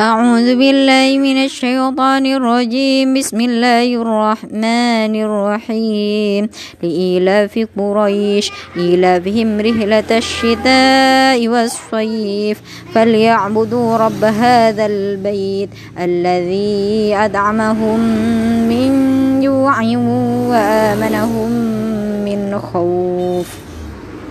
أعوذ بالله من الشيطان الرجيم. بسم الله الرحمن الرحيم. لإيلاف قريش إيلافهم رحلة الشتاء والصيف. فليعبدوا رب هذا البيت الذي أدعمهم من جوع وآمنهم من خوف.